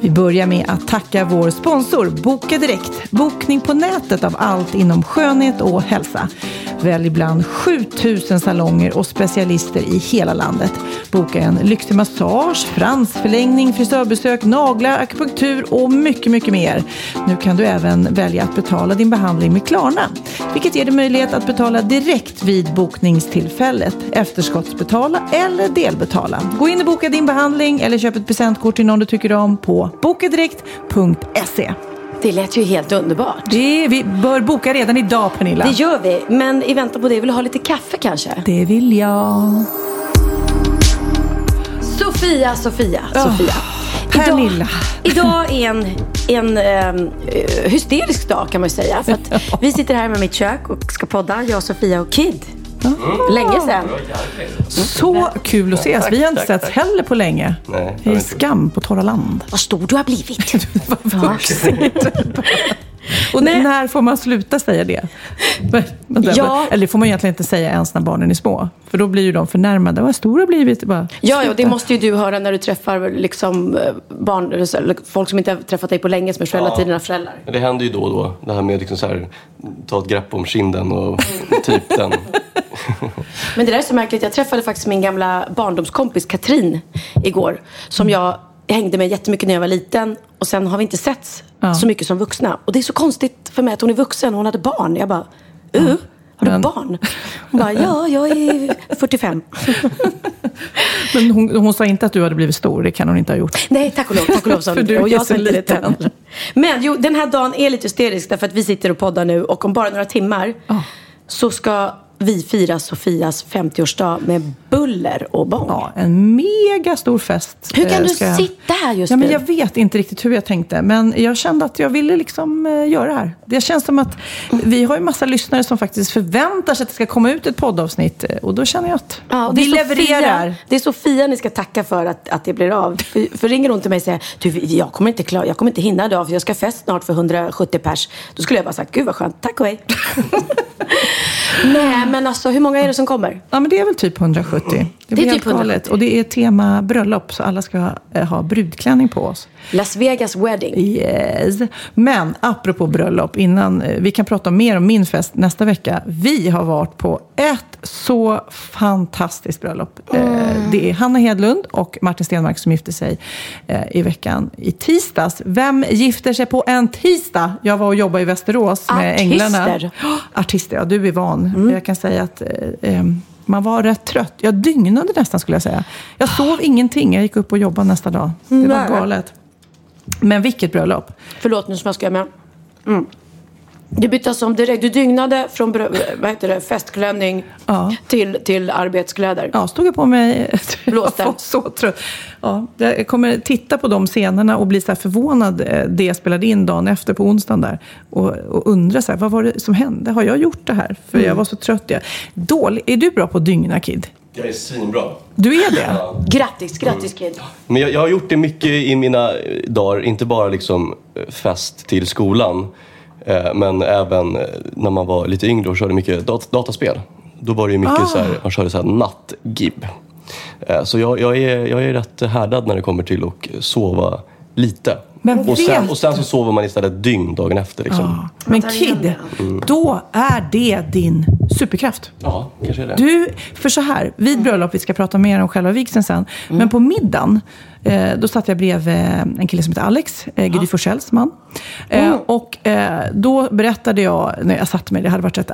Vi börjar med att tacka vår sponsor Boka Direkt. Bokning på nätet av allt inom skönhet och hälsa. Välj bland 7000 salonger och specialister i hela landet. Boka en lyxig massage, fransförlängning, frisörbesök, naglar, akupunktur och mycket, mycket mer. Nu kan du även välja att betala din behandling med Klarna, vilket ger dig möjlighet att betala direkt vid bokningstillfället, efterskottsbetala eller delbetala. Gå in och boka din behandling eller köp ett presentkort till någon du tycker om på bokadirekt.se. Det lät ju helt underbart. Det, vi bör boka redan idag Pernilla. Det gör vi, men i väntan på det vill du ha lite kaffe kanske? Det vill jag. Sofia, Sofia, Åh, Sofia. Pernilla. Idag, idag är en, en eh, hysterisk dag kan man ju säga. För att vi sitter här med mitt kök och ska podda, jag, Sofia och Kid. Länge sedan. Så kul att ses. Vi har inte setts heller på länge. Nej, det är skam på torra land. Vad stor du har blivit. Vad vuxigt. Och Nej. när får man sluta säga det? Ja. Eller får man egentligen inte säga ens när barnen är små. För då blir ju de förnärmade. Vad stor har blivit. Bara, Ja, ja, det måste ju du höra när du träffar liksom, eh, barn, folk som inte har träffat dig på länge, som är föräldrar till dina föräldrar. Det händer ju då och då. Det här med liksom så här, ta ett grepp om kinden och typ den. Men det där är så märkligt. Jag träffade faktiskt min gamla barndomskompis Katrin igår. Som jag hängde med jättemycket när jag var liten. Och sen har vi inte setts Ja. så mycket som vuxna. Och det är så konstigt för mig att hon är vuxen och hon hade barn. Jag bara, uh, har du Men- barn? Hon bara, ja, jag är 45. Men hon, hon sa inte att du hade blivit stor. Det kan hon inte ha gjort. Nej, tack och lov. Tack och lov sa För hon. du och är jag så det till liten. henne. Men jo, den här dagen är lite hysterisk därför att vi sitter och poddar nu och om bara några timmar Ja. så ska vi fira Sofias 50-årsdag med buller och bång. Ja, en mega stor fest. Hur kan eh, du jag- sitta här just ja, men nu? Jag vet inte riktigt hur jag tänkte, men jag kände att jag ville liksom eh, göra det här. Det känns som att vi har ju massa lyssnare som faktiskt förväntar sig att det ska komma ut ett poddavsnitt. eh, Och då känner jag att Ja, vi det är Sofia, levererar. det är Sofia ni ska tacka för att, att det blir av. För, för ringer hon till mig och säger du, jag kommer inte klar, jag kommer inte hinna idag för jag ska fest snart för 170 pers. Då skulle jag bara sagt, gud vad skönt, tack och hej. Nej, men alltså hur många är det som kommer? Ja, men det är väl typ 170. Det, Det är typ helt galet. 170. Och det är tema bröllop, så alla ska eh, ha brudklänning på oss. Las Vegas wedding. Yes. Men apropå bröllop, innan eh, vi kan prata mer om min fest nästa vecka. Vi har varit på ett så fantastiskt bröllop. Eh, Det är Hanna Hedlund och Martin Stenmark som gifte sig i veckan i tisdags. Vem gifter sig på en tisdag? Jag var och jobbade i Västerås med Artister. Änglarna. Artister, ja du är van. Jag kan säga att eh, eh, man var rätt trött. Jag dygnade nästan skulle jag säga. Jag sov ingenting. Jag gick upp och jobbade nästa dag. Det var Nej. galet. Men vilket bröllop. Förlåt nu som jag ska med. Mm. Du byttes om direkt. Du dygnade från vad heter det, festklänning Ja. till, till arbetskläder. Ja, stod jag på mig. Blåste. Jag var så trött. Ja, jag kommer titta på de scenerna och bli så här förvånad eh, det jag spelade in dagen efter på onsdagen där. Och, och undra så här, vad var det som hände? Har jag gjort det här? För Mm. jag var så trött. Jag. Dålig. Är du bra på att dygna, Kid? Jag är svinbra. Du är det? Grattis, grattis Kid. Men jag, jag har gjort det mycket i mina dagar, inte bara liksom eh, fest till skolan. Eh, men även eh, när man var lite yngre och körde mycket dat- dataspel. Då var det ju mycket så här, man körde så här nattgib. Eh, så jag, jag, är, jag är rätt härdad när det kommer till att sova lite. Men Och sen, och sen så sover man istället dygn dagen efter. Liksom. Ja. Men Kid, då är det din superkraft. Ja, kanske är det. Du, för så här, vid bröllop, vi ska prata mer om själva vigseln sen, men på middagen, eh, då satt jag bredvid eh, en kille som heter Alex, eh, Gry Forssells man. Eh, och eh, då berättade jag, när jag satte mig, det hade varit ett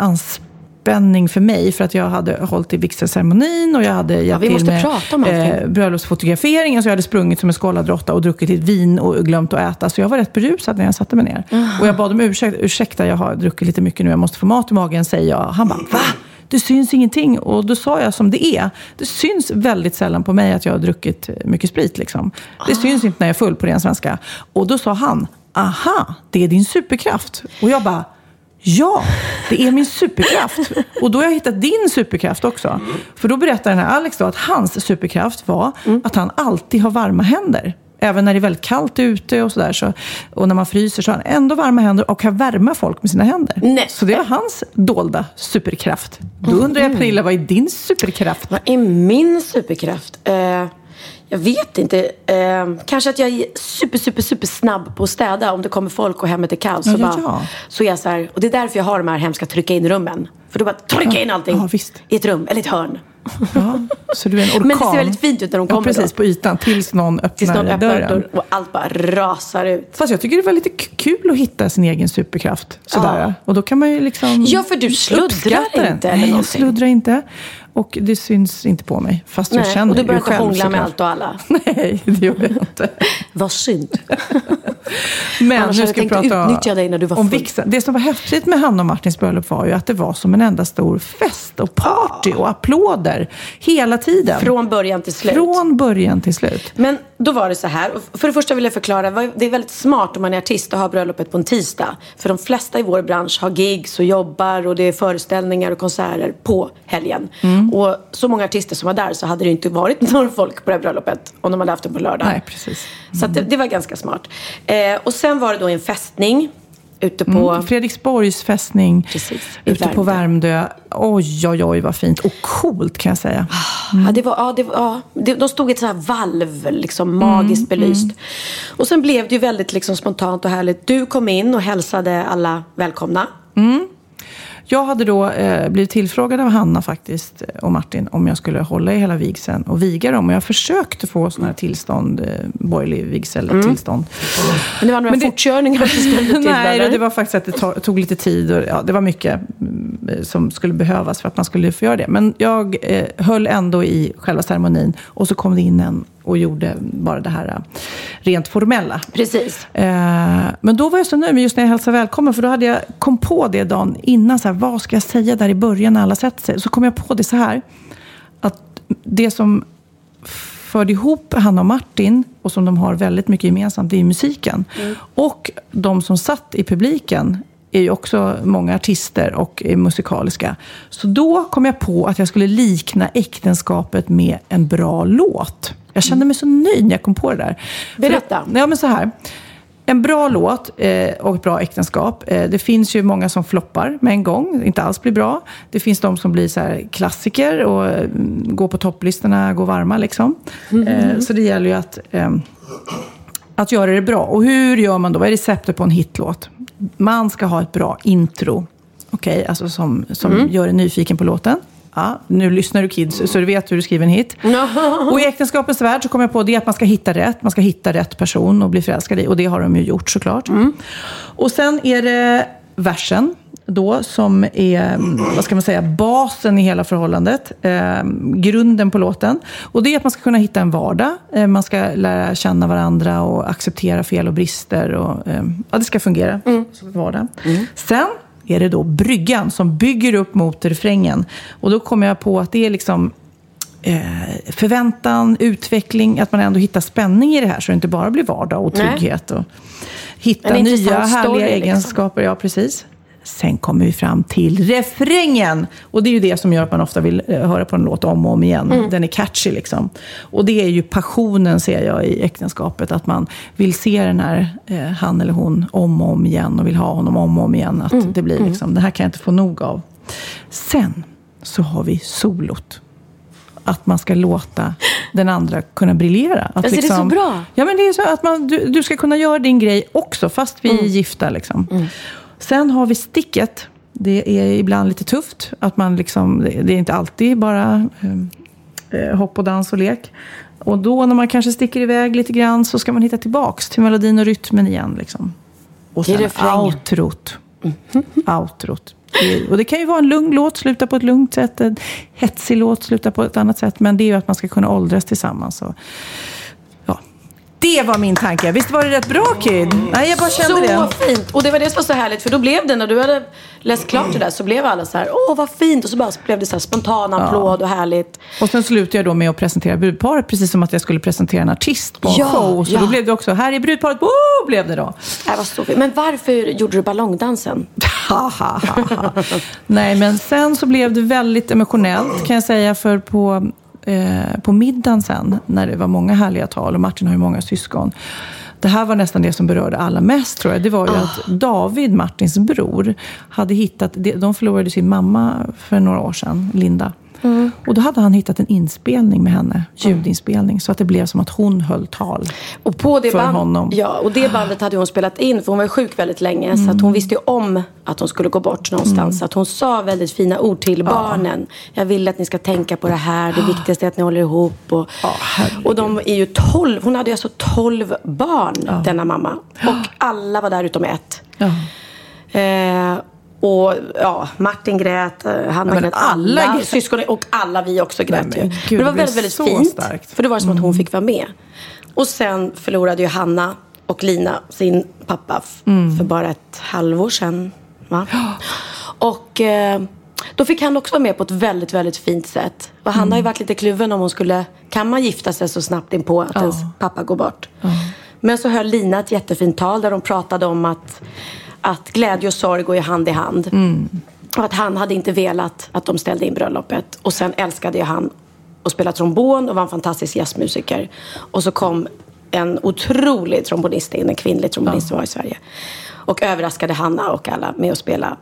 anspänning för mig, för att jag hade hållit i vigselceremonin och jag hade hjälpt vi till med eh, bröllopsfotograferingen, så jag hade sprungit som en skållad råtta och druckit lite vin och glömt att äta. Så jag var rätt berusad när jag satte mig ner. Och jag bad om ursäkt. Ursäkta, jag har druckit lite mycket nu, jag måste få mat i magen, säger jag. Han bara, va? Det syns ingenting. Och då sa jag som det är. Det syns väldigt sällan på mig att jag har druckit mycket sprit. Liksom. Det syns inte när jag är full på ren svenska. Och då sa han, aha, det är din superkraft. Och jag bara, Ja, det är min superkraft. Och då har jag hittat din superkraft också. För då berättar den här Alex då att hans superkraft var att han alltid har varma händer. Även när det är väldigt kallt ute och sådär. Så, och när man fryser så har han ändå varma händer och kan värma folk med sina händer. Nej. Så det var hans dolda superkraft. Då undrar jag Pernilla, vad är din superkraft? Vad är min superkraft? Eh, jag vet inte. Eh, kanske att jag är super, super, super snabb på att städa. Om det kommer folk och hemmet är kallt. Så, Ja, ja, bara, ja. så är jag så här. Och det är därför jag har de här hemska trycka in rummen. För då bara trycka in allting Ja, visst. i ett rum eller ett hörn. Ja, så du är en orkan. Men det ser väldigt fint ut när de kommer Ja, precis, då. på ytan. Tills någon öppnar Tills någon öppnar dörren. dörren och allt bara rasar ut. Fast jag tycker det var lite kul att hitta sin egen superkraft. Sådär. Ja. Och då kan man ju liksom Ja, för du sluddrar den. inte eller Nej, jag sluddrar inte. Och det syns inte på mig. Fast jag Nej, känner och du börjar inte hångla med allt och alla. Nej, det gör jag inte. Vad synd. Men Annars nu hade ska jag tänkt prata utnyttja dig när du var om vigseln. Det som var häftigt med Hanna och Martins bröllop var ju att det var som en enda stor fest och party och applåder hela tiden. Från början till slut. Från början till slut. Men då var det så här. För det första vill jag förklara. Det är väldigt smart om man är artist och har bröllopet på en tisdag. För de flesta i vår bransch har gigs och jobbar och det är föreställningar och konserter på helgen. Mm. Och så många artister som var där så hade det inte varit några folk på det här bröllopet om de hade haft det på lördag. Nej, precis. Så att det, det var ganska smart. Eh, och sen var det då en fästning ute på... Mm. Fredriksborgs fästning Precis, ute på Värmdö. Värmdö. Oj, oj, oj vad fint. Och coolt kan jag säga. Ja, det var, ja, det var, ja, de stod i ett så här valv, liksom Mm, magiskt belyst. Och sen blev det ju väldigt liksom, spontant och härligt. Du kom in och hälsade alla välkomna. Jag hade då eh, blivit tillfrågad av Hanna faktiskt eh, och Martin om jag skulle hålla i hela vigseln och viga dem. Och jag försökte få sådana här tillstånd, eh, borgerlig vigseltillstånd. Men det var några Men det- fortkörningar som ställde till Nej, eller? det var faktiskt att det to- tog lite tid och ja, det var mycket mm, som skulle behövas för att man skulle få göra det. Men jag eh, höll ändå i själva ceremonin och så kom det in en och gjorde bara det här eh, rent formella. Precis. Eh, men då var jag så nöjd med just när jag hälsade välkommen. För då hade jag kom på det dagen innan. Så här, vad ska jag säga där i början när alla sätter sig? Så kom jag på det så här. Att det som förde ihop Hanna och Martin och som de har väldigt mycket gemensamt, det är musiken. Och de som satt i publiken är ju också många artister och är musikaliska. Så då kom jag på att jag skulle likna äktenskapet med en bra låt. Jag kände mig så nöjd när jag kom på det där. Berätta. För, ja, men så här. En bra låt eh, och ett bra äktenskap. Eh, det finns ju många som floppar med en gång, inte alls blir bra. Det finns de som blir så här klassiker och mm, går på topplistorna, går varma liksom. Eh, så det gäller ju att, ehm, att göra det bra. Och hur gör man då? Vad är receptet på en hitlåt? Man ska ha ett bra intro. Okej, alltså som, som gör en nyfiken på låten. Ja, nu lyssnar du kids, så du vet hur du skriver en hit. Och i äktenskapets värld så kom jag på det att man ska hitta rätt. Man ska hitta rätt person och bli förälskad i. Och det har de ju gjort såklart. Och sen är det versen då som är, vad ska man säga, basen i hela förhållandet. Eh, grunden på låten. Och det är att man ska kunna hitta en vardag. Eh, man ska lära känna varandra och acceptera fel och brister. Och, eh, ja, det ska fungera som en vardag. Sen är det då bryggan som bygger upp mot refrängen. Och då kommer jag på att det är liksom eh, förväntan, utveckling, att man ändå hittar spänning i det här så det inte bara blir vardag och trygghet. Och hitta nya härliga story, liksom. egenskaper. Ja, precis. Sen kommer vi fram till refrängen. Och det är ju det som gör att man ofta vill eh, höra på en låt om och om igen. Mm. Den är catchy liksom. Och det är ju passionen ser jag i äktenskapet. Att man vill se den här, eh, han eller hon, om och om igen. Och vill ha honom om och om igen. Att Mm. det blir liksom, det här kan jag inte få nog av. Sen så har vi solot. Att man ska låta den andra kunna briljera. Att Alltså, det är så bra. Ja, men det är så att man, du, du ska kunna göra din grej också, fast vi Mm. är gifta. Liksom. Sen har vi sticket. Det är ibland lite tufft. Att man liksom, det är inte alltid bara eh, eh, hopp och dans och lek. Och då när man kanske sticker iväg lite grann så ska man hitta tillbaks till melodin och rytmen igen. Liksom. Och sen outrot. Outrot. Och det kan ju vara en lugn låt, sluta på ett lugnt sätt. En hetsig låt, sluta på ett annat sätt. Men det är ju att man ska kunna åldras tillsammans. Och. Det var min tanke. Visst var det rätt bra Kid? Nej, jag bara kände Så det. fint! Och det var det som var så härligt, för då blev det, när du hade läst klart det där, så blev alla så här, åh vad fint! Och så bara blev det så här spontan applåd och härligt. Och sen slutade jag då med att presentera brudparet, precis som att jag skulle presentera en artist på en Ja, show. Så ja. då blev det också, här är brudparet, Woo! blev det då. Det var så fint. Men varför gjorde du ballongdansen? Nej, men sen så blev det väldigt emotionellt kan jag säga. För på, eh, på middagen sen, när det var många härliga tal och Martin har ju många syskon. Det här var nästan det som berörde alla mest tror jag. Det var ju att David, Martins bror, hade hittat, de förlorade sin mamma för några år sedan, Linda. Och då hade han hittat en inspelning med henne, ljudinspelning, så att det blev som att hon höll tal. Och på det För band, honom. Ja, och det bandet hade hon spelat in för hon var ju sjuk väldigt länge. Så att Mm. hon visste ju om att hon skulle gå bort någonstans. Så att hon sa väldigt fina ord till barnen. Jag vill att ni ska tänka på det här. Det viktigaste är att ni håller ihop. Och, och de är ju tolv. Hon hade ju alltså tolv barn, denna mamma. Och alla var där utom ett. Ja. Eh, och ja, Martin grät, eh, Hanna men grät, alla alla, grät. syskonen och alla vi också grät Nej, men ju. gud, men det var väldigt, väldigt fint. starkt. Mm. För det var som att hon fick vara med. Och sen förlorade ju Hanna och Lina sin pappa Mm. för bara ett halvår sedan. Va? Och eh, då fick han också vara med på ett väldigt, väldigt fint sätt. Och Hanna har Mm. ju varit lite kluven om hon skulle, kan man gifta sig så snabbt in på att ens pappa går bort? Men så höll Lina ett jättefint tal där de pratade om att, att glädje och sorg går ju hand i hand. Och att han hade inte velat att de ställde in bröllopet. Och sen älskade ju han att spela trombon och var en fantastisk jazzmusiker. Och så kom en otrolig trombonist in, en kvinnlig trombonist som var i Sverige. Och överraskade Hanna och alla med att spela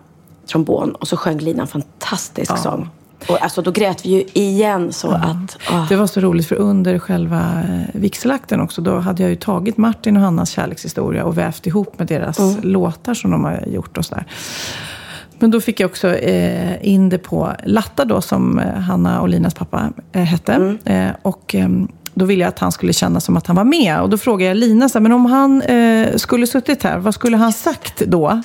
trombon. Och så sjöng Lina en fantastisk sång. Och alltså då grät vi ju igen så att... ah. Det var så roligt för under själva eh, vigselakten också, då hade jag ju tagit Martin och Hannas kärlekshistoria och vävt ihop med deras låtar som de har gjort och sådär. Men då fick jag också eh, in det på Latta då, som eh, Hanna och Linas pappa eh, hette. Eh, och ehm, då ville jag att han skulle känna som att han var med. Och då frågade jag Lina, så här, men om han eh, skulle suttit här, vad skulle han sagt då?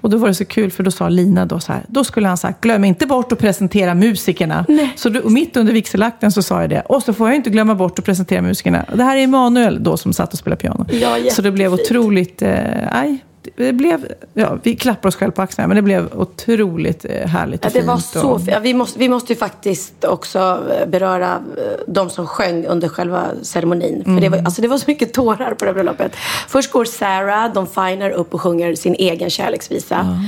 Och då var det så kul för då sa Lina då så här, då skulle han sagt, glöm inte bort att presentera musikerna. Så då, mitt under vigselakten så sa jag det. Och så får jag inte glömma bort att presentera musikerna. Och det här är Emanuel då som satt och spelade piano. Ja, så det blev otroligt, eh, nej, det blev, ja, vi klappar oss själva på axlarna, men det blev otroligt eh, härligt Ja, och det var fint. så och. Ja, vi, måste, vi måste ju faktiskt också eh, beröra eh, de som sjöng under själva ceremonin. För det, var, alltså det var så mycket tårar på det bröllopet. Först går Sarah, de Finer, upp och sjunger sin egen kärleksvisa.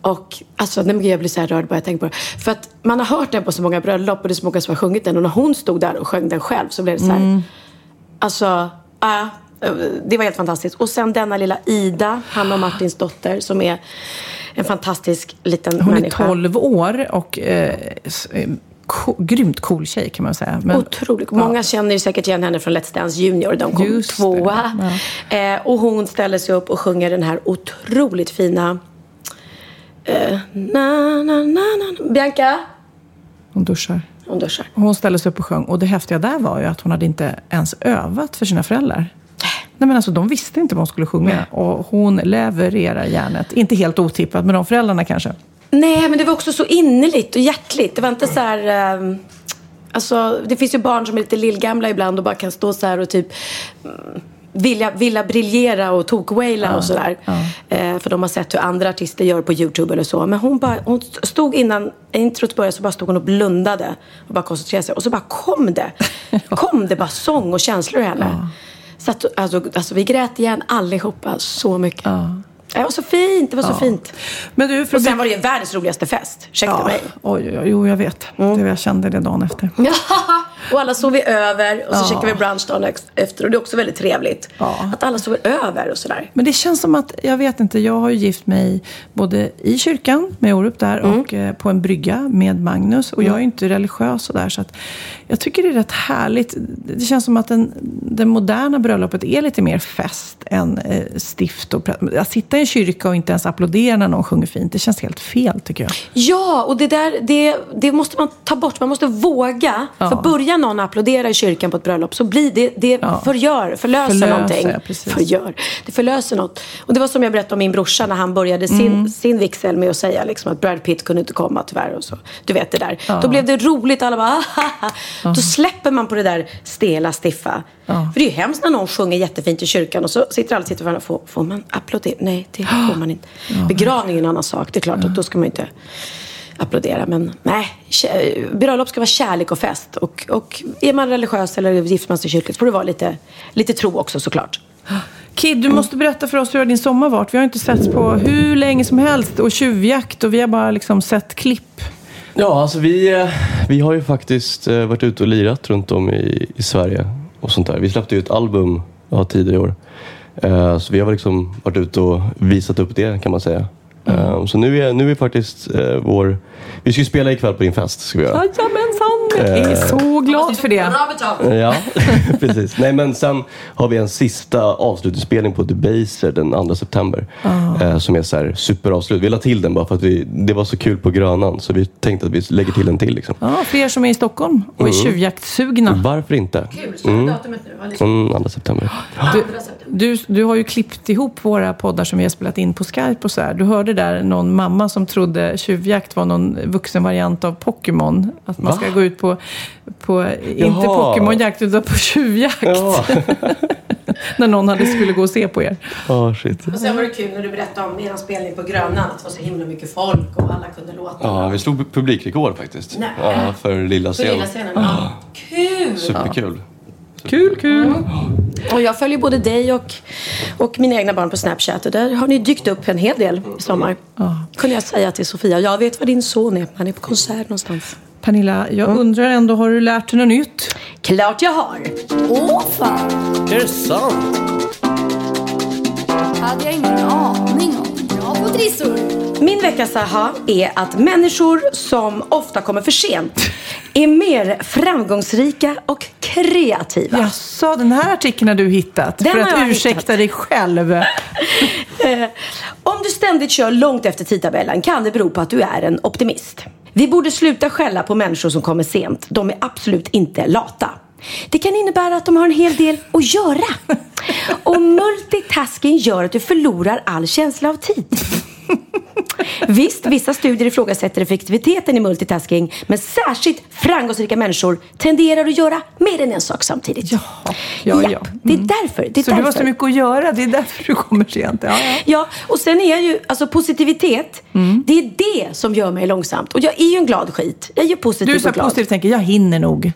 Och alltså, nej, jag blir så här rörd bara jag tänker på det. För att man har hört den på så många bröllop och det är så många som har sjungit den. Och när hon stod där och sjöng den själv så blev det så här. Alltså, ja, det var helt fantastiskt. Och sen denna lilla Ida, Hanna och Martins dotter, som är en fantastisk liten hon är människa. 12 år och eh, s- eh, grymt cool tjej kan man säga. Men, Otroligt. Många känner ju säkert igen henne från Let's Dance Junior. De kom Just tvåa. Eh, och hon ställer sig upp och sjunger den här otroligt fina... Eh, na, na, na, na. Bianca? Hon duschar. Hon duschar. Hon ställde sig upp och sjöng. Och det häftiga där var ju att hon hade inte ens övat för sina föräldrar. Nej, men alltså, de visste inte vad hon skulle sjunga. Och hon levererar järnet. Inte helt otippat, men de föräldrarna kanske. Nej, men det var också så innerligt och hjärtligt. Det var inte så här... ehm, alltså, det finns ju barn som är lite lillgamla ibland och bara kan stå så här och typ mm, vilja, vilja briljera och tokwaila och sådär. Eh, för de har sett hur andra artister gör på YouTube eller så. Men hon, bara, hon stod innan introt började så bara stod hon och blundade och bara koncentrerade sig. Och så bara kom det. kom det bara sång och känslor ur henne. Så att, alltså, alltså, vi grät igen allihopa så mycket. Det var så fint, det var så fint. Men du, för Och sen var det ju världens roligaste fest. Ursäkta ja, mig. oj, oj, jo, jag vet. Det, jag kände det dagen efter. Och alla sover över och så käkar vi brunch dagen efter och det är också väldigt trevligt. Att alla sover över och sådär. Men det känns som att, jag vet inte, jag har ju gift mig både i kyrkan med Orup där Mm. och eh, på en brygga med Magnus. Och jag är ju inte religiös och där så att jag tycker det är rätt härligt. Det känns som att den, det moderna bröllopet är lite mer fest än eh, stift. Och, att sitta i en kyrka och inte ens applådera när någon sjunger fint, det känns helt fel tycker jag. Ja, och det där det, det måste man ta bort. Man måste våga. Ja. För börjar någon applådera i kyrkan på ett bröllop så blir det, det Ja. förgör, förlöser, Förlöser, någonting. ja, precis. Förgör. Det förlöser något. Och det var som jag berättade om min brorsa när han började sin, Mm. sin vigsel med att säga liksom, att Brad Pitt kunde inte komma tyvärr. Och så. Du vet det där. Då blev det roligt. Alla bara "Ahaha." Då släpper man på det där stela, stiffa. För det är ju hemskt när någon sjunger jättefint i kyrkan och så sitter alla och får, får man applådera? Nej, det får man inte. Begravning är en annan sak. Det är klart att då ska man inte applådera. Men nej, bröllop ska vara kärlek och fest. Och, och är man religiös eller gifter man sig kyrkligt får det vara lite, lite tro också såklart. Kid, du måste berätta för oss hur din sommar varit. Vi har inte setts på hur länge som helst och tjuvjakt och vi har bara liksom sett klipp. Ja, alltså vi, eh, vi har ju faktiskt eh, varit ute och lirat runt om i, i Sverige och sånt där. Vi släppte ju ett album ja, tidigare i år. Eh, Så vi har liksom varit ute och visat upp det kan man säga. Um, Så nu är, nu är faktiskt uh, vår... Vi ska ju spela ikväll på din fest. Ska vi göra. Jajamensan! Jag är så glad för det. Ja, precis. Nej, men sen har vi en sista avslutningsspelning på Debaser den 2 september. Eh, som är så här superavslut. Vi la till den bara för att vi, det var så kul på Grönan. Så vi tänkte att vi lägger till en till. Liksom. Ja, för er som är i Stockholm och är tjuvjaktsugna. Varför inte? Kul, datumet nu. Mm, 2 september. Du, du, du har ju klippt ihop våra poddar som vi har spelat in på Skype och så här. Du hörde där någon mamma som trodde tjuvjakt var någon vuxen variant av Pokémon. Att man Va? ska gå ut på, på inte. Pokémonjakt utan på tjuvjakt. Ja, När någon hade skulle gå och se på er. oh, shit. Och sen var det kul när du berättade om er spelning på Grönan. Att det var så himla mycket folk och alla kunde låta. Ja, vi slog publikrekord faktiskt. Nej. Ja, för lilla scenen. lilla scenen. Ja. Kul! Superkul. Kul, kul. Och jag följer både dig och, och mina egna barn på Snapchat. Och där har ni dykt upp en hel del i sommar. Kunde jag säga till Sofia. Jag vet var din son är. Han är på konsert någonstans. Pernilla, jag undrar ändå, har du lärt dig något nytt? Klart jag har! Åh fan! Är det sant? hade jag ingen aning om. Bra på trissor! Min veckas aha är att människor som ofta kommer för sent är mer framgångsrika och kreativa. Jaså, den här artikeln har du hittat Den för att jag ursäkta hittat. dig själv. Eh, Om du ständigt kör långt efter tidtabellen kan det bero på att du är en optimist. Vi borde sluta skälla på människor som kommer sent. De är absolut inte lata. Det kan innebära att de har en hel del att göra. Och multitasking gör att du förlorar all känsla av tid. Visst, vissa studier ifrågasätter effektiviteten i multitasking, men särskilt framgångsrika människor tenderar att göra mer än en sak samtidigt. Ja, ja, ja. Det är därför. Det är Så du har därför. så mycket att göra, det är därför du kommer sent. Ja, ja. Ja, och sen är jag ju, alltså positivitet, Mm. det är det som gör mig långsamt. Och jag är ju en glad skit. Jag är ju positiv Du är och så positiv tänker, jag hinner nog.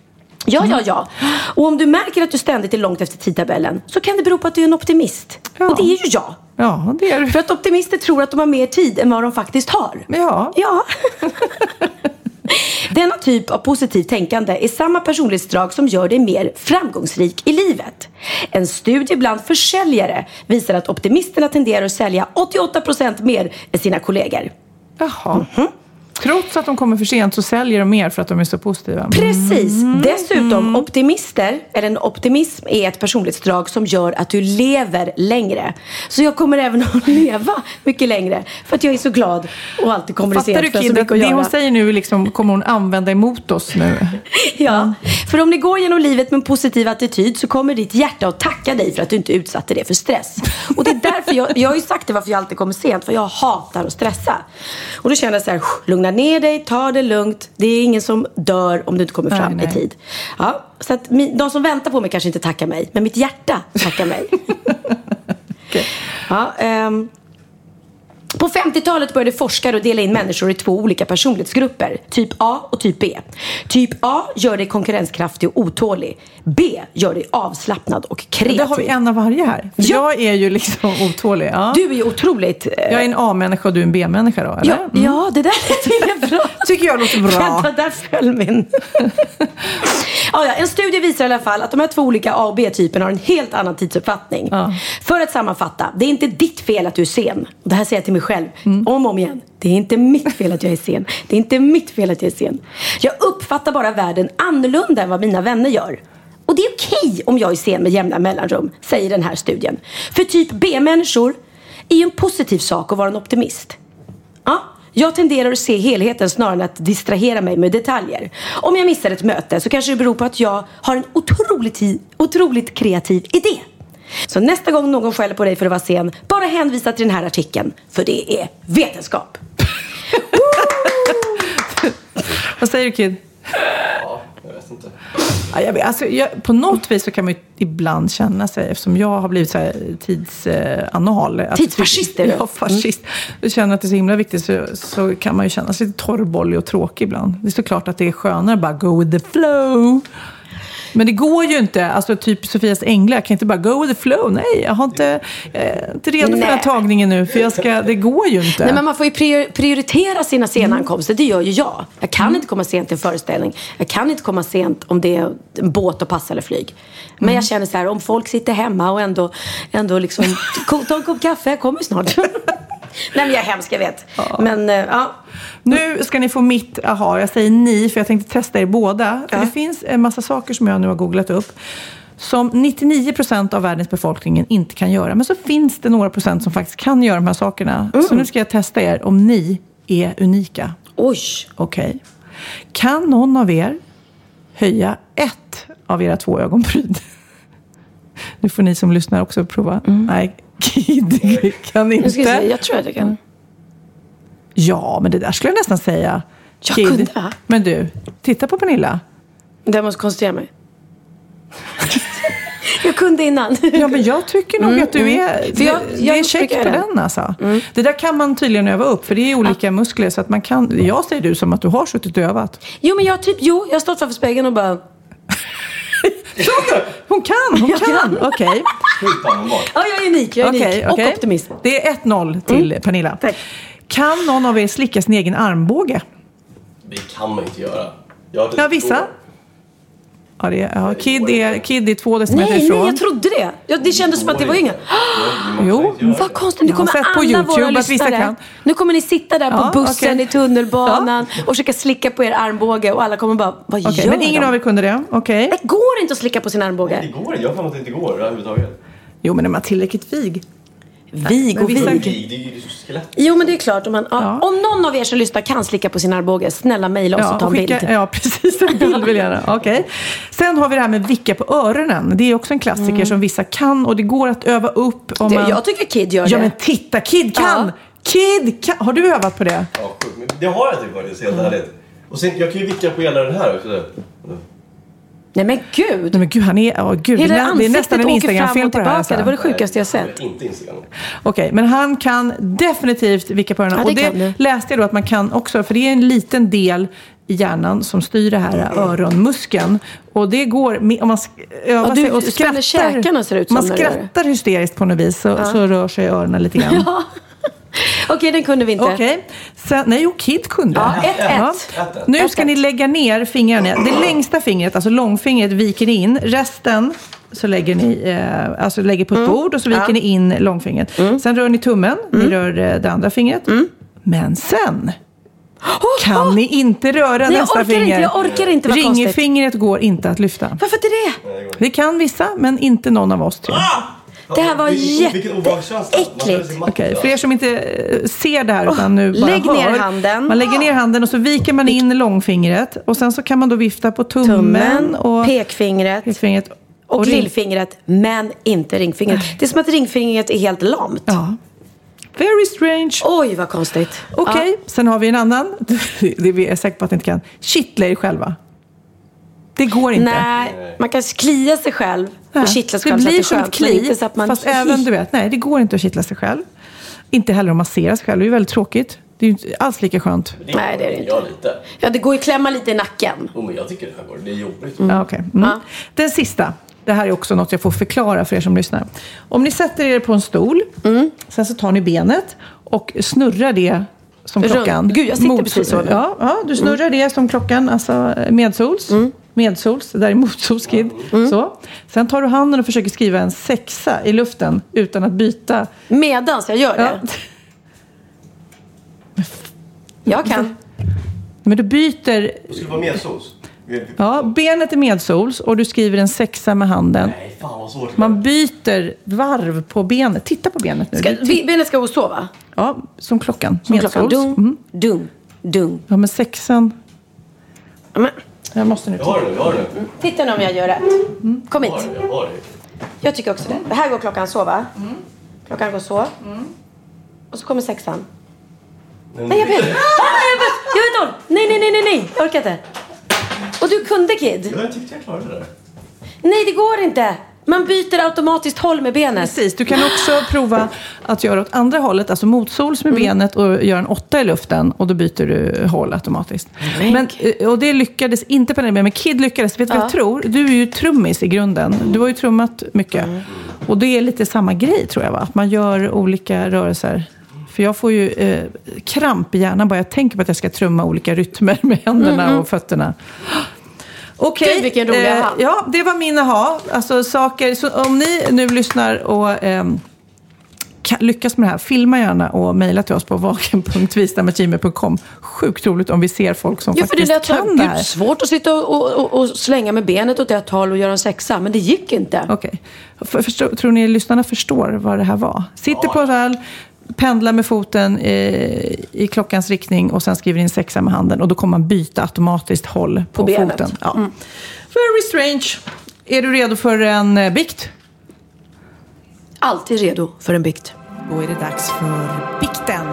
Ja, ja, ja. Och om du märker att du ständigt är långt efter tidtabellen så kan det bero på att du är en optimist. Ja. Och det är ju jag. Ja, det är du. För att optimister tror att de har mer tid än vad de faktiskt har. Ja. Ja. Denna typ av positivt tänkande är samma personlighetsdrag som gör dig mer framgångsrik i livet. En studie bland försäljare visar att optimisterna tenderar att sälja 88% mer än sina kollegor. Jaha. Mhm. Trots att de kommer för sent så säljer de mer för att de är så positiva. Precis. Mm. Dessutom, optimister, eller en optimism är ett personlighetsdrag som gör att du lever längre. Så jag kommer även att leva mycket längre för att jag är så glad och alltid kommer Fattar sent du har så Kid, att det hon säger nu liksom, kommer hon använda emot oss nu? Ja, för om ni går genom livet med en positiv attityd så kommer ditt hjärta att tacka dig för att du inte utsatte det för stress. Och det är därför jag, jag har ju sagt det varför jag alltid kommer sent, för jag hatar att stressa. Och då känner jag så här, lugna ner dig, ta det lugnt. Det är ingen som dör om du inte kommer Nej, fram nej. i tid. Ja, så att de som väntar på mig kanske inte tackar mig, men mitt hjärta tackar mig. ja, ehm, på 50-talet började forskare att dela in människor i två olika personlighetsgrupper. Typ A och typ B. Typ A gör dig konkurrenskraftig och otålig. B gör dig avslappnad och kreativ. Där har vi en av varje här. Ja. Jag är ju liksom otålig. Ja. Du är ju otroligt... eh, Jag är en A-människa och du är en B-människa då, eller? ja, ja, det där är bra. Tycker jag låter bra. Vänta, där föll min. Ja, ja, en studie visar i alla fall att de här två olika A och B-typerna har en helt annan tidsuppfattning. För att sammanfatta, det är inte ditt fel att du är sen. Det här säger jag till mig själv, Mm. om och om igen. Det är inte mitt fel att jag är sen. Det är inte mitt fel att jag är sen. Jag uppfattar bara världen annorlunda än vad mina vänner gör. Och det är okej om jag är sen med jämna mellanrum, säger den här studien. För typ B-människor är ju en positiv sak att vara en optimist. Ja, jag tenderar att se helheten snarare än att distrahera mig med detaljer. Om jag missar ett möte så kanske det beror på att jag har en otroligt, otroligt kreativ idé. Så nästa gång någon skäller på dig för att vara sen, bara hänvisa till den här artikeln. För det är vetenskap. Vad säger du Kid? Jag vet inte. Ja, jag vet, alltså, jag, på något vis så kan man ju ibland känna sig, eftersom jag har blivit så här tidsanal. att- Tidsfascist är du. Ja, fascist. Jag känner att det är så himla viktigt så, så kan man ju känna sig lite torrbollig och tråkig ibland. Det är såklart att det är skönare att bara go with the flow. Men det går ju inte. Alltså typ Sofias änglar kan inte bara go with the flow. Nej, jag har inte, jag är inte redo för den här Nej. tagningen nu. För jag ska, det går ju inte. Nej, men man får ju prior- prioritera sina senankomster. Det gör ju jag. Jag kan inte komma sent till en föreställning. Jag kan inte komma sent om det är en båt och pass eller flyg. Men jag känner så här, om folk sitter hemma och ändå, ändå liksom, "Ko- ta en kopp kaffe, jag kommer snart. Nej men jag är hemsk, jag vet. Men eh, ja, Nu ska ni få mitt aha. Jag säger ni, för jag tänkte testa er båda. För Det finns en massa saker som jag nu har googlat upp. Som 99 procent av världens befolkning inte kan göra. Men så finns det några procent som faktiskt kan göra de här sakerna. Så nu ska jag testa er om ni är unika. oj. Okej. Kan någon av er höja ett av era två ögonbryn? Nu får ni som lyssnar också prova. Nej, Kid kan ska jag, se, inte. jag tror att jag kan. Ja, men det där skulle jag nästan säga. Jag kunde, va? Men du, titta på Pernilla. Jag måste koncentrera mig. jag kunde innan. Ja, men jag tycker nog att du är... Mm, För jag- det, jag det är check på det. den alltså. Det där kan man tydligen öva upp, för det är olika muskler. Så att man kan... Jag säger du som att du har suttit och övat. Jo men jag typ, jo, jag har stått framför spegeln och bara Hon kan, hon Jag kan. kan. Okej. Ja, jag är unik, jag är Okej, unik. okej. Och optimist. Det är 1-0 till Pernilla. Tack. Kan någon av er slicka sin egen armbåge? Det kan man inte göra. Jag Ja, vissa. Ja, det är, ja, kid, är, kid är två decimeter Nej, ifrån. nej, jag trodde det. Ja, det kändes som att det var inga. Jo, Vad konstigt, nu kommer sett på alla YouTube våra att vissa lyssnare. kan. Nu kommer ni sitta där Ja, på bussen okej. i tunnelbanan och försöka slicka på er armbåge och alla kommer bara, vad Okej, gör men ingen de? av er kunde det. Okej. Det går inte att slicka på sin armbåge. Det går inte. Jag har att det inte går överhuvudtaget. Jo, men är man tillräckligt vig? Vig och vig. Det är ju skelett. Jo men det är klart, om, man, ja. Ja. om någon av er som lyssnar kan slicka på sin armbåge, snälla mejla oss och ta en skicka, bild. ja, precis. En bild vill jag gärna. Okej. Sen har vi det här med vicka på öronen. Det är också en klassiker som vissa kan och det går att öva upp. Om Det, man... jag tycker Kid gör Ja, det. men titta, Kid kan! Ja. Kid kan! Har du övat på det? Ja, sjukt. Det har jag typ faktiskt. Helt ärligt. Och sen, jag kan ju vicka på hela den här också. Nej men gud. Nej, men gud, han är... Oh, gud, Hela det, är, nästan en och på det här. tillbaka. Det var det sjukaste jag sett. Inte Instagram. Okej, men han kan definitivt vicka på öronen. Ja, det och det kan du. läste jag då att man kan också, för det är en liten del i hjärnan som styr det här öronmuskeln. Och det går, om man övar Ja, du sig och skrattar. käkarna ser ut som man skrattar hysteriskt på något vis så, så rör sig öronen lite grann. Okej, den kunde vi inte. Okej. Sen, nej, jo, Kid kunde. Ja, ett, Ja. ett. Nu Ett, ska ett. ni lägga ner fingrarna. Det längsta fingret, alltså långfingret, viker ni in. Resten så lägger ni eh, alltså lägger på ett Mm. bord och så viker ni in långfingret. Sen rör ni tummen, ni Mm. rör eh, det andra fingret. Men sen kan ni inte röra jag nästa orkar inte, jag orkar inte, vad konstigt. Ringfingret går inte att lyfta. Varför inte det? Det kan vissa, men inte någon av oss tre. Det här var jätteäckligt. Okej, då. för er som inte eh, ser det här utan nu bara lägg hör. ner handen. Man lägger ner handen och så viker man in långfingret. Och sen så kan man då vifta på tummen, Tummen, och pekfingret pekfingret. och ring- lillfingret, men inte ringfingret. Det är som att ringfingret är helt lamt. Ja. Very strange. Oj, vad konstigt. Okej, sen har vi en annan. Det är jag säker på att ni inte kan. Kittla er själva. Det går inte. Nej, man kan klia sig själv Nej. och kittla sig det själv blir det är som ett kli. så att man... Fast även, du vet, nej det går inte att kittla sig själv. Inte heller att massera sig själv. Det är ju väldigt tråkigt. Det är ju inte alls lika skönt. Nej, det är det inte. Lite. Ja, det går ju att klämma lite i nacken. Oh, men jag tycker det här går. Det är jobbigt. Ja, okej. Mm. Ja. Den sista. Det här är också något jag får förklara för er som lyssnar. Om ni sätter er på en stol, Mm. sen så tar ni benet och snurrar det som Runt. klockan. Gud, jag sitter mot- precis så nu. Ja, ja, du snurrar det som klockan, alltså medsols. Medsols, det där är motsolskid. Mm. Så. Sen tar du handen och försöker skriva en sexa i luften utan att byta. Medans jag gör det. Ja. Jag kan. Men du byter, Det skulle vara medsols. ja, benet är medsols och du skriver en sexa med handen. Nej, fan vad svårt. Man byter varv på benet. Titta på benet nu. Ska, Du- be- benet ska så va? Ja, som klockan. Som klockan. Medsols. Dung, Mm. dung, dung. Ja, men sexan. Men, Jag måste nu Jag har det jag har det nu. titta nu om jag gör rätt. Kom Jag har hit. det, jag har det. Jag tycker också det. Här går klockan så va? Klockan går så. Och så kommer sexan. Nej jag vet! Ah, jag vet! Jag vet! Nej, nej, nej, nej, nej! Jag orkar inte. Och du kunde Kid. Jag tyckte jag klarade det. Nej, det går inte! Man byter automatiskt håll med benet. Precis, du kan också prova att göra åt andra hållet, alltså motsols Mm. med benet och göra en åtta i luften och då byter du håll automatiskt. Men, eh, och det lyckades inte Pernilla med, men Kid lyckades. Vet du vad jag tror? Du är ju trummis i grunden. Du har ju trummat mycket. Mm. Och det är lite samma grej tror jag, va? att man gör olika rörelser. För jag får ju eh, kramp i hjärnan bara jag tänker på att jag ska trumma olika rytmer med händerna och fötterna. Okej, Gud, vilken rolig aha. Ja, det var min aha. Alltså saker, så om ni nu lyssnar och kan, lyckas med det här, filma gärna och mejla till oss på vaken.vistamagime.com. Sjukt roligt om vi ser folk som det faktiskt lät kan det gud, här. svårt att sitta och, och, och, slänga med benet åt ett håll och göra en sexa, men det gick inte. Okej. Förstå, tror ni lyssnarna förstår vad det här var? Sitter på rall, pendlar med foten eh, i klockans riktning och sen skriver in sexa med handen. Och då kommer man byta automatiskt håll på, På benet. foten. Ja. Very strange. Är du redo för en eh, bikt? Alltid redo för en bikt. Då är det dags för bikten.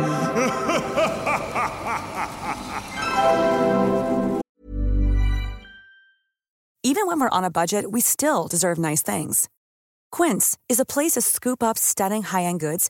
Even when we're on a budget, we still deserve nice things. Quince is a place to scoop up stunning high-end goods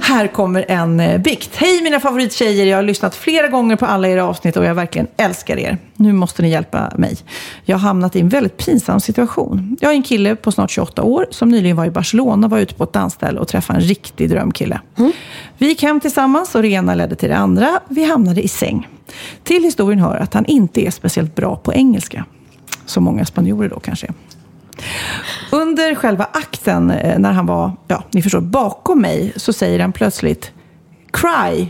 Här kommer en eh, bikt. Hej mina favorittjejer, jag har lyssnat flera gånger på alla era avsnitt och jag verkligen älskar er. Nu måste ni hjälpa mig. Jag har hamnat i en väldigt pinsam situation. Jag är en kille på snart 28 år som nyligen var i Barcelona, var ute på ett dansställe och träffade en riktig drömkille. Mm. Vi gick hem tillsammans och det ena ledde till det andra. Vi hamnade i säng. Till historien hör att han inte är speciellt bra på engelska. Som många spanjorer då kanske är. Under själva akten, eh, när han var, ja, ni förstår, bakom mig, så säger han plötsligt Cry.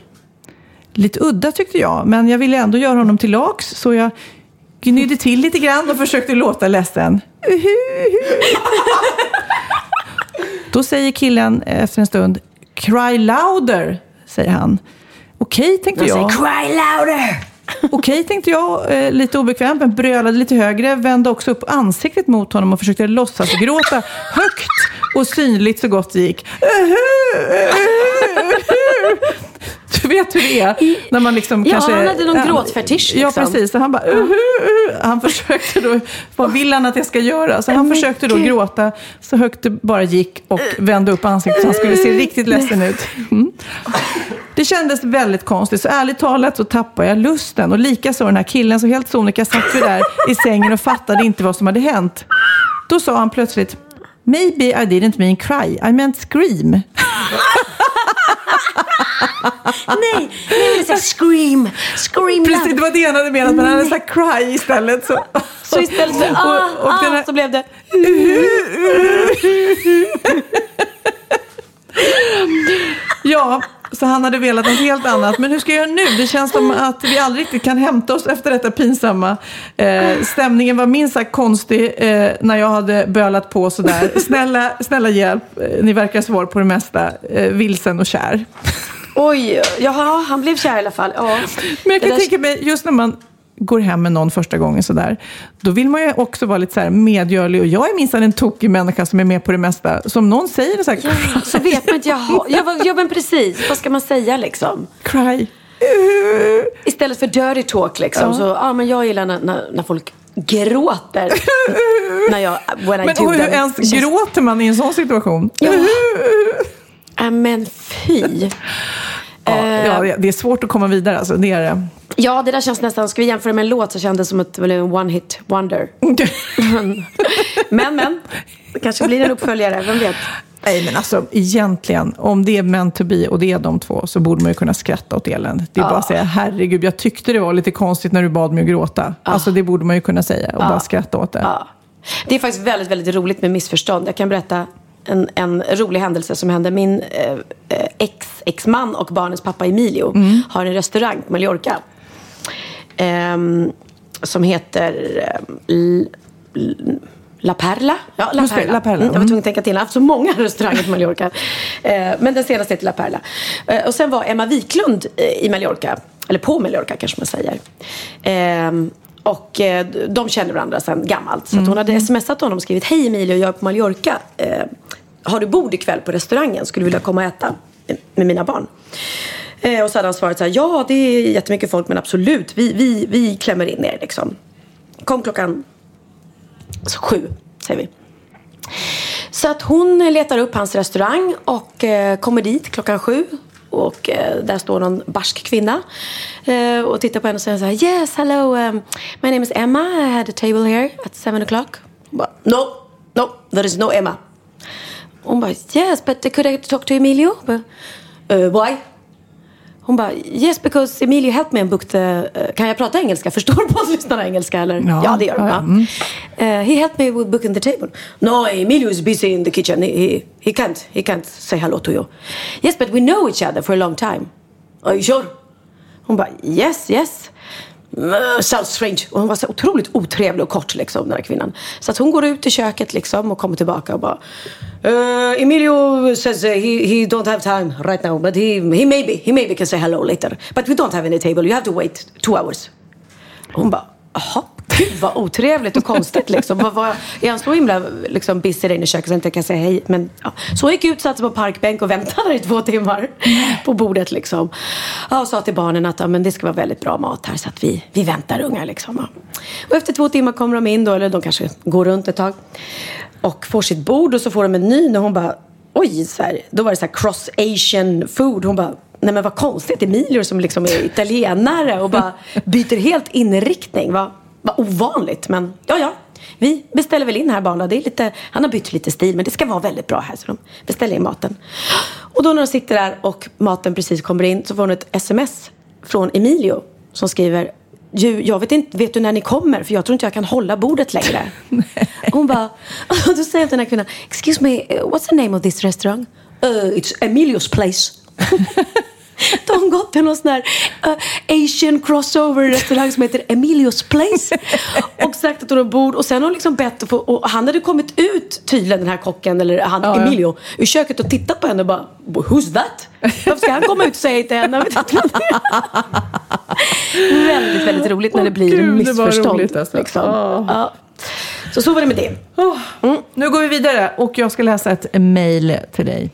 Lite udda tyckte jag, men jag ville ändå göra honom till lags, så jag gnydde till lite grann och försökte låta ledsen. Då säger killen efter en stund Cry louder, säger han. Okej, tänkte jag. Cry louder! Okej, tänkte jag, eh, lite obekvämt, men brölade lite högre, vände också upp ansiktet mot honom och försökte låtsas gråta högt och synligt så gott det gick. Du vet hur det är när man liksom ja, kanske... han hade någon gråtfetisch. Liksom. Ja, precis. Så han bara... Uh, uh, uh. Han försökte då... Vad vill han att jag ska göra? Så han försökte då gråta så högt det bara gick och vände upp ansiktet så han skulle se riktigt ledsen ut. Mm. Det kändes väldigt konstigt, så ärligt talat så tappade jag lusten. Och likaså den här killen, så helt sonika satt vi där i sängen och fattade inte vad som hade hänt. Då sa han plötsligt, maybe I didn't mean cry, I meant scream. nej, jag ville säga scream, scream Precis, det var det han hade menat, men han hade sagt cry istället. Så, så istället för ah, och, och ah, här... så blev det Ja, så han hade velat något helt annat. Men hur ska jag göra nu? Det känns som att vi aldrig riktigt kan hämta oss efter detta pinsamma. Eh, stämningen var minst sagt konstig eh, när jag hade bölat på sådär. Snälla, snälla hjälp. Eh, ni verkar svår på det mesta. Eh, vilsen och kär. Oj, jaha, han blev kär i alla fall. Ja. Men jag kan där... tänka mig, just när man går hem med någon första gången sådär, då vill man ju också vara lite så medgörlig. Och jag är minsann en tokig människa som är med på det mesta. Så om någon säger så här... Ja, så vet man inte, jaha, ja, ja men precis, vad ska man säga liksom? Cry. Istället för dirty talk liksom. Ja. Så, ja, men jag gillar när, när, när folk gråter. när jag, when I men hur them. ens gråter man i en sån situation? Ja. Äh, men fy. Ja, ja, det är svårt att komma vidare. Alltså. Det är det. Ja, det där känns nästan, ska vi jämföra med en låt så kändes det som ett one hit wonder. men, men, det kanske blir en uppföljare, vem vet? Nej, men alltså egentligen, om det är meant to be och det är de två så borde man ju kunna skratta åt eländet. Det är ja. bara att säga, herregud, jag tyckte det var lite konstigt när du bad mig att gråta. Ja. Alltså det borde man ju kunna säga och ja. bara skratta åt det. Det är faktiskt väldigt, väldigt roligt med missförstånd. Jag kan berätta en, en rolig händelse som hände. Min eh, eh ex, exman och barnens pappa Emilio Mm. har en restaurang på Mallorca. Ehm, som heter eh, L- La Perla. Ja, La Perla. La Perla. Mm, jag var Mm. tvungen att tänka till. Jag har haft så många restauranger på Mallorca. Eh, men den senaste heter La Perla. Eh, och sen var Emma Wiklund eh, i Mallorca. Eller på Mallorca kanske man säger. Ehm, och eh, de känner varandra sedan gammalt. Så hon hade smsat honom och skrivit Hej Emilio, jag är på Mallorca. Har du bord ikväll på restaurangen? Skulle vilja komma och äta med mina barn. Eh, och så hade han svarat så här, ja det är jättemycket folk men absolut, vi, vi, vi klämmer in er liksom. Kom klockan så sju, säger vi. Så att hon letar upp hans restaurang och eh, kommer dit klockan sju. Och eh, där står någon barsk kvinna eh, och tittar på henne och säger så här Yes, hello, um, my name is Emma. I had a table here at seven o'clock. Hon bara, No, no, there is no Emma. Hon bara, yes, but could I talk to Emilio? But, "Uh, eh, why? Hon bara, yes because Emilio helped me and booked the... Uh, kan jag prata engelska? Förstår poddlyssnarna engelska eller? Ja, det gör de. ja, Ja. mm. Uh, he helped me with booking the table. No, Emilio is busy in the kitchen. He, he, he can't, he can't say hello to you. Yes, but we know each other for a long time. Are you sure? Hon bara, yes, yes. Mm, Sounds strange. Och hon var så otroligt otrevlig och kort liksom, den här kvinnan. Så att hon går ut i köket liksom och kommer tillbaka och bara uh, Emilio says uh, he, he don't have time right now but he, he maybe he maybe can say hello later. But we don't have any table. You have to wait two hours. Hon bara, jaha, gud vad otrevligt och konstigt liksom. Vad, vad, är han så himla liksom, busy där inne i köket så jag inte kan säga hej? Men ja. Så hon gick ut, satte sig på parkbänk och väntade i två timmar på bordet liksom. Ja, och sa till barnen att ja, men det ska vara väldigt bra mat här så att vi, vi väntar ungar liksom. Ja. Och efter två timmar kommer de in då, eller de kanske går runt ett tag. Och får sitt bord och så får de en ny och hon bara, oj, så här, då var det så här cross asian food. Hon bara, nej men vad konstigt, Emilio som liksom är italienare och bara byter helt inriktning. Va? Vad ovanligt, men ja ja. Vi beställer väl in här barnen. Det är lite, han har bytt lite stil men det ska vara väldigt bra här så de beställer in maten. Och då när de sitter där och maten precis kommer in så får hon ett sms från Emilio som skriver "Ju, jag vet inte, vet du när ni kommer? För jag tror inte jag kan hålla bordet längre. Hon bara, och då säger den här kvinnan, excuse me, what's the name of this restaurant? Uh, it's Emilio's place. Då har gått till någon sån här uh, Asian crossover restaurang som heter Emilio's place. Och sagt att hon har bord. Och sen har hon liksom bett att få, och han hade kommit ut tydligen den här kocken, eller han Ja, ja. Emilio, ur köket och tittat på henne och bara Who's that? Varför ska han komma ut och säga till henne? Väldigt, väldigt roligt när det blir Gud, det var missförstånd. roligt, alltså. liksom. Åh. ja. Så så var det med det. Nu går vi vidare och jag ska läsa ett mejl till dig.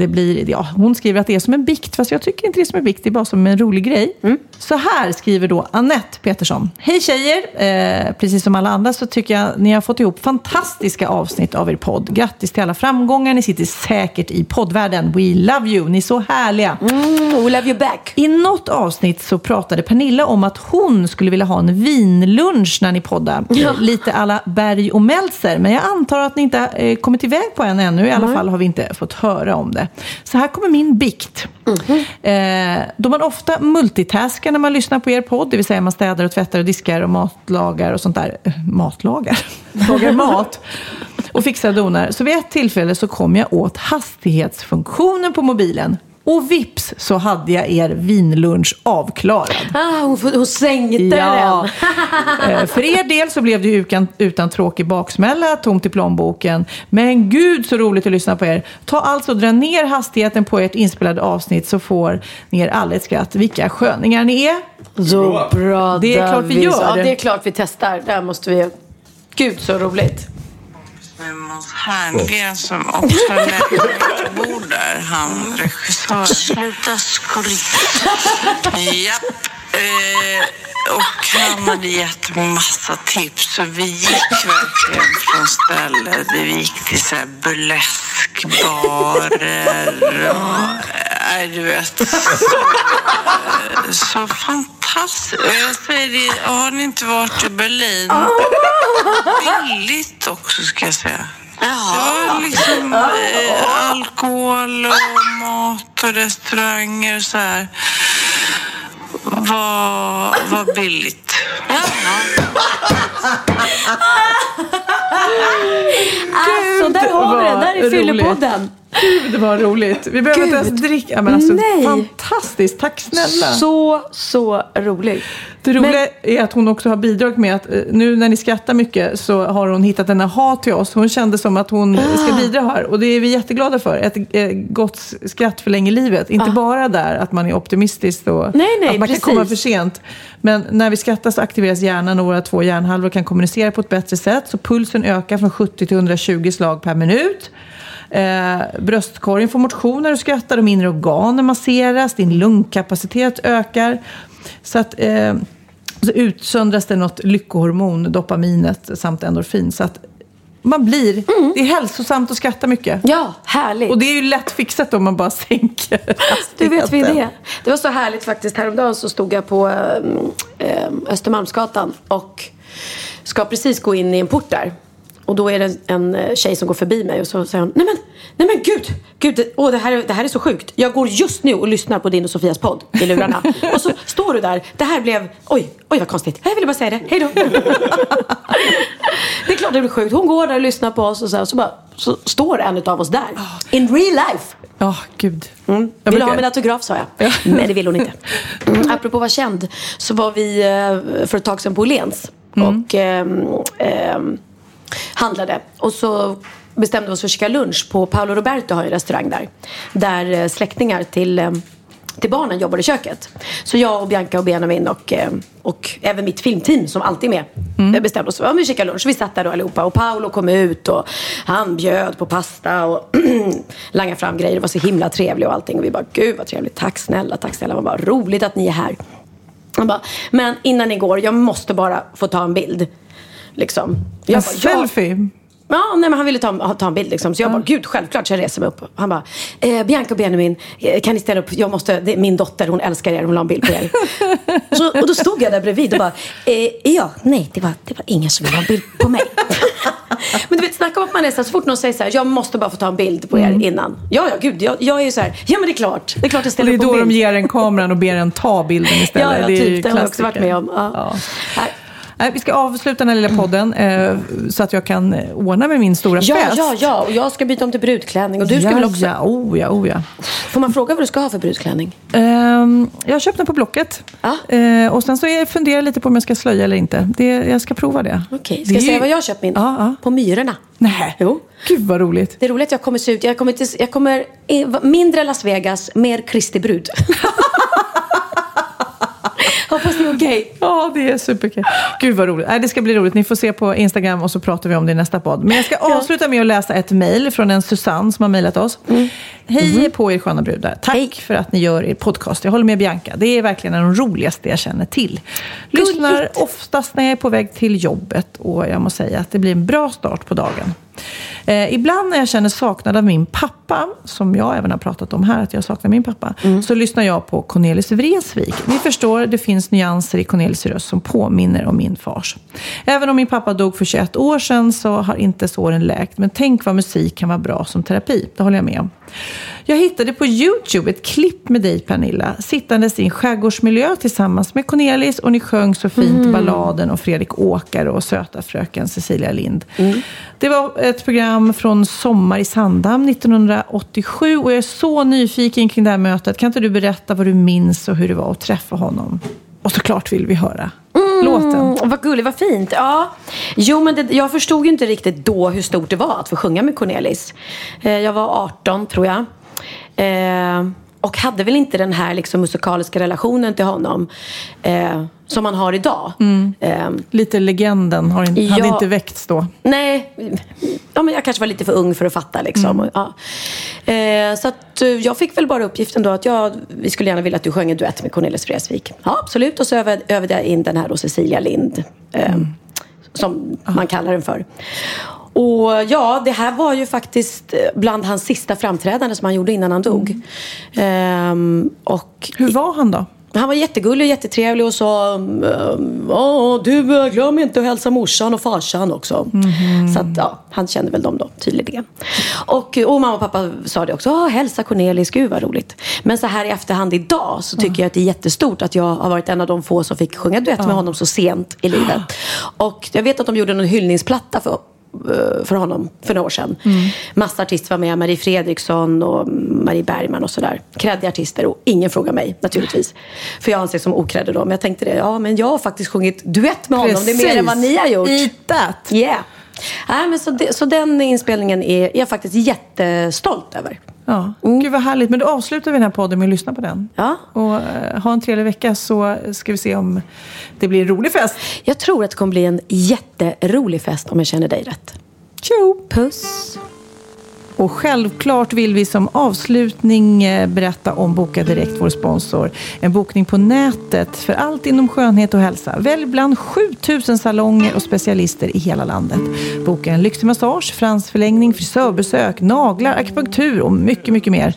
Det blir, ja, hon skriver att det är som en bikt, fast jag tycker inte det är som en bikt, det är bara som en rolig grej. Så här skriver då Annette Petersson. Hej tjejer! Eh, precis som alla andra så tycker jag ni har fått ihop fantastiska avsnitt av er podd. Grattis till alla framgångar, ni sitter säkert i poddvärlden. We love you, ni är så härliga. Mm, we love you back. I något avsnitt så pratade Pernilla om att hon skulle vilja ha en vinlunch när ni poddar. Ja. Lite alla Berg och Meltzer. Men jag antar att ni inte eh, kommit iväg på en ännu. I alla Nej. fall har vi inte fått höra om det. Så här kommer min bikt. Eh, då man ofta multitaskar när man lyssnar på er podd. Det vill säga man städar och tvättar och diskar och matlagar och sånt där. Eh, Matlagar? Lagar mat. Och fixar och donar. Så vid ett tillfälle så kom jag åt hastighetsfunktionen på mobilen. Och vips så hade jag er vinlunch avklarad. Ah, hon, hon sänkte Ja. den. Eh, För er del så blev det ju utan, utan tråkig baksmälla, tomt i plånboken. Men gud så roligt att lyssna på er. Ta alltså dra ner hastigheten på ert inspelade avsnitt så får ni er alla ett skratt. Vilka sköningar ni är. Så bra Det är klart vi gör. Ja, det är klart vi testar. Där måste vi... Gud så roligt. Med Måns Herngren som också lämnade ett bord där, han regissören. Sluta skryta. Japp. Eh, och han hade gett massa tips så vi gick verkligen från stället. Vi gick till så här burleskbarer och nej, du vet. Så, så fantastiskt. Jag säger det, har ni inte varit i Berlin? Billigt också ska jag säga. Ja, liksom eh, alkohol och mat och restauranger och så här. Var, var billigt. Alltså, där har vi det. Där är vad Fyllepodden. Gud vad roligt. Vi behöver inte ens dricka. Men alltså, Nej. fantastiskt. Tack snälla. Så, så roligt. Det roliga är att hon också har bidragit med att eh, nu när ni skrattar mycket så har hon hittat en aha till oss. Hon kände som att hon ska bidra här och det är vi jätteglada för. Ett eh, gott skratt förlänger livet. Inte bara där att man är optimistisk och Nej, nej, att man precis. kan komma för sent. Men när vi skrattar så aktiveras hjärnan och våra två hjärnhalvor kan kommunicera på ett bättre sätt. Så pulsen ökar från 70 till 120 slag per minut. Eh, bröstkorgen får motion när du skrattar, de inre organen masseras, din lungkapacitet ökar. Så att eh, så utsöndras det något lyckohormon, dopaminet samt endorfin. Så att man blir, det är hälsosamt att skratta mycket. Ja, härligt. Och det är ju lätt fixat om man bara sänker Du vet vi det. Det var så härligt faktiskt. Häromdagen så stod jag på eh, Östermalmsgatan och ska precis gå in i en port där. Och då är det en eh, tjej som går förbi mig och så säger hon Nej men, nej men gud, gud det, åh, det, här, är- det här är så sjukt. Jag går just nu och lyssnar på din och Sofias podd i lurarna. och så står du där. Det här blev, oj, oj vad konstigt. Jag ville bara säga det. Hej då. det är klart det blir sjukt. Hon går där och lyssnar på oss och så, här, så, bara, så står en av oss där. In real life. Ja, gud. Mm. Vill du ha min autograf sa jag. Men det vill hon inte. Mm. Apropå att vara känd så var vi eh, för ett tag sedan på Åhléns och ehm, ehm, handlade. Och så bestämde vi oss för att käka lunch på Paolo Roberto har en restaurang där. Där eh, släktingar till ehm, till barnen jobbar i köket. Så jag och Bianca och Benjamin och, eh, och även mitt filmteam som alltid är med eh, bestämde oss för att vi käkar lunch. Vi satt där då allihopa och Paolo kom ut och han bjöd på pasta och langade fram grejer. Det var så himla trevligt och allting. Och vi bara, gud vad trevligt. Tack snälla, tack snälla. Man bara, roligt att ni är här. Han bara, men innan ni går, jag måste bara få ta en bild. Liksom. Jag En bara, ja. selfie? Ja, nej, men han ville ta, ta en bild liksom. Så jag bara, gud självklart. Så jag reser mig upp. Han bara, eh, Bianca och Benjamin, eh, kan ni ställa upp? Jag måste, det är min dotter, hon älskar er, hon vill ha en bild på er. så, och då stod jag där bredvid och bara, eh, ja, nej, det var, det var ingen som ville ha en bild på mig. men du vet, snacka om att man är så, här, så fort någon säger så här, jag måste bara få ta en bild på er innan. Ja, ja, gud, jag, jag är ju så här, ja men det är klart. Det är klart jag ställer det är upp då de ger en kameran och ber en ta bilden istället. Ja, ja, det typ. Det har jag också varit med om. Ja. Nej. Nej, vi ska avsluta den här lilla podden eh, så att jag kan eh, ordna med min stora Ja, fest. ja, ja. Och jag ska byta om till brudklänning. Och du ska ja, väl också... Ja, oh ja, oh ja. Får man fråga vad du ska ha för brudklänning? Ehm, jag har köpt den på Blocket. Eh, och sen så är jag funderar lite på om jag ska slöja eller inte. Det, jag ska prova det. Okej, ska jag säga vad jag köpt min? På Myrorna. Nej. Jo. Gud vad roligt. Det är roligt att jag kommer se ut. Jag kommer, till, jag kommer mindre Las Vegas, mer Kristi brud. Hoppas det är okej. Ja, det är superkul. Gud vad roligt. Nej, det ska bli roligt. Ni får se på Instagram och så pratar vi om det i nästa podd. Men jag ska avsluta med att läsa ett mejl från en Susanne som har mejlat oss. Hej på er sköna brudar. Tack för att ni gör er podcast. Jag håller med Bianca. Det är verkligen en av de roligaste jag känner till. Lyssnar oftast när jag är på väg till jobbet och jag måste säga att det blir en bra start på dagen. Eh, ibland när jag känner saknad av min pappa, som jag även har pratat om här, att jag saknar min pappa, så lyssnar jag på Cornelis Vreeswijk. Ni förstår, det finns nyanser i Cornelis röst som påminner om min fars. Även om min pappa dog för 21 år sedan så har inte såren läkt. Men tänk vad musik kan vara bra som terapi. Det håller jag med om. Jag hittade på YouTube ett klipp med dig Pernilla, sittandes i en skärgårdsmiljö tillsammans med Cornelis och ni sjöng så fint Mm. balladen och Fredrik Åkare och söta fröken Cecilia Lind. Det var ett program från Sommar i Sandhamn 1987 och jag är så nyfiken kring det här mötet. Kan inte du berätta vad du minns och hur det var att träffa honom? Och såklart vill vi höra låten. Mm, vad gulligt, vad fint. Ja. Jo, men det, jag förstod ju inte riktigt då hur stort det var att få sjunga med Cornelis. Eh, jag var 18 tror jag. Eh, och hade väl inte den här liksom, musikaliska relationen till honom eh, som man har idag. Eh, Lite legenden har in, hade Ja. inte väckts då. Nej, ja, men jag kanske var lite för ung för att fatta. Liksom. Mm. Ja. Eh, så att, eh, jag fick väl bara uppgiften då att jag, vi skulle gärna vilja att du sjöng en duett med Cornelis Vreeswijk. Ja, absolut. Och så övade, övade jag in den här då, Cecilia Lind. Eh, Mm. Som man kallar den för. Och ja, det här var ju faktiskt eh, bland hans sista framträdanden som han gjorde innan han dog. Ehm, och Hur var han då? Han var jättegullig och jättetrevlig och sa ehm, Ja, du eh, glöm inte att hälsa morsan och farsan också. Mhm. Så att, ja, han kände väl dem då tydligen. Och, och mamma och pappa sa det också. "Ja, hälsa Cornelis, gud vad roligt. Men så här i efterhand idag så tycker jag att det är jättestort att jag har varit en av de få som fick sjunga duett med honom så sent i livet. Och jag vet att de gjorde en hyllningsplatta för eh, för honom för några år sedan. Massa artister var med, Marie Fredriksson och Marie Bergman och sådär. Kreddiga artister och ingen frågar mig naturligtvis. För jag anses som okreddig då. Men jag tänkte det, ja men jag har faktiskt sjungit duett med honom. Det är mer än vad ni har gjort. Eat that. Yeah. Nej, men så, det, så den inspelningen är jag faktiskt jättestolt över. Ja, gud vad härligt. Men då avslutar vi den här podden med att lyssna på den. Ja. Och eh, ha en trevlig vecka så ska vi se om det blir en rolig fest. Jag tror att det kommer bli en jätterolig fest om jag känner dig rätt. Tjo! Puss! Och självklart vill vi som avslutning eh, berätta om Boka Direkt, vår sponsor. En bokning på nätet för allt inom skönhet och hälsa. Välj bland 7000 salonger och specialister i hela landet. Boka en lyxig massage, fransförlängning, frisörbesök, naglar, akupunktur och mycket, mycket mer.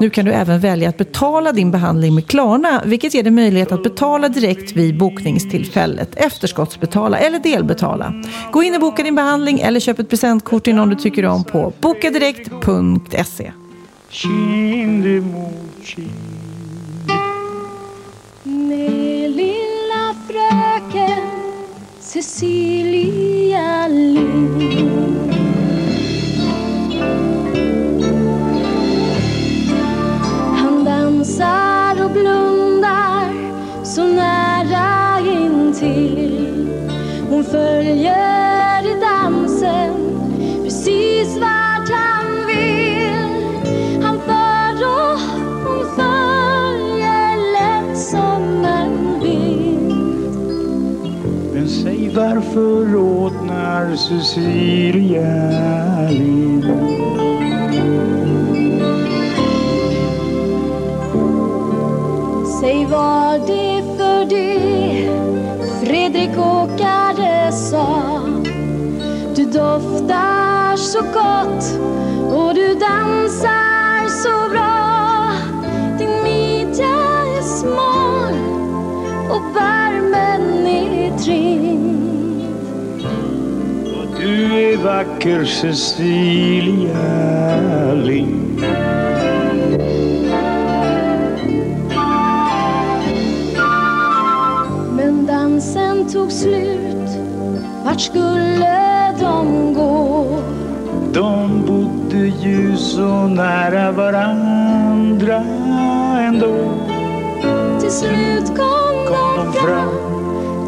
Nu kan du även välja att betala din behandling med Klarna, vilket ger dig möjlighet att betala direkt vid bokningstillfället, efterskottsbetala eller delbetala. Gå in och boka din behandling eller köp ett presentkort till någon du tycker om på Boka Direkt bokadirekt.se. kind emot kind. Med lilla fröken Cecilia Lind Han dansar och blundar så nära intill Hon följer Men säg varför rodnar Cecilia Lind? Säg vad det för det Fredrik Åkare sa Du doftar så gott och du dansar vacker Cecilia Lind. Men dansen tog slut Vart skulle de gå? De bodde ju så nära varandra ändå. Till slut kom de fram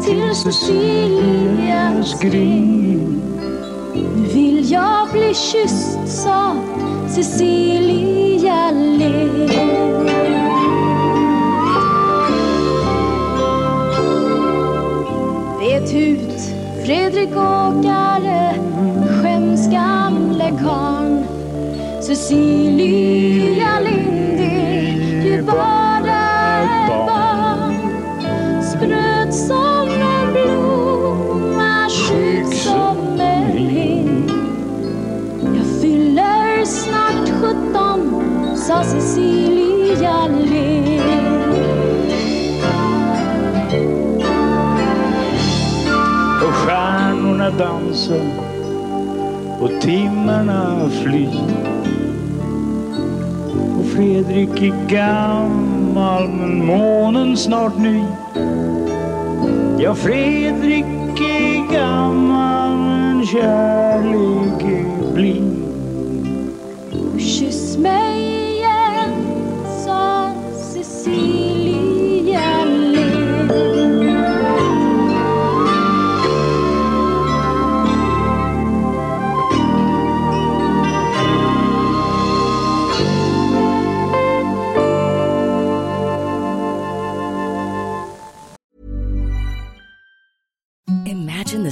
till Cecilias grind. Jag blir kysst, sa Cecilia Lind. Vet ut, Fredrik Åkare, skäms gamle karln. Cecilia Lind stjärnorna dansa och timmarna flyr. Och Fredrik är gammal men månen snart ny. Ja, Fredrik är gammal men kärlek är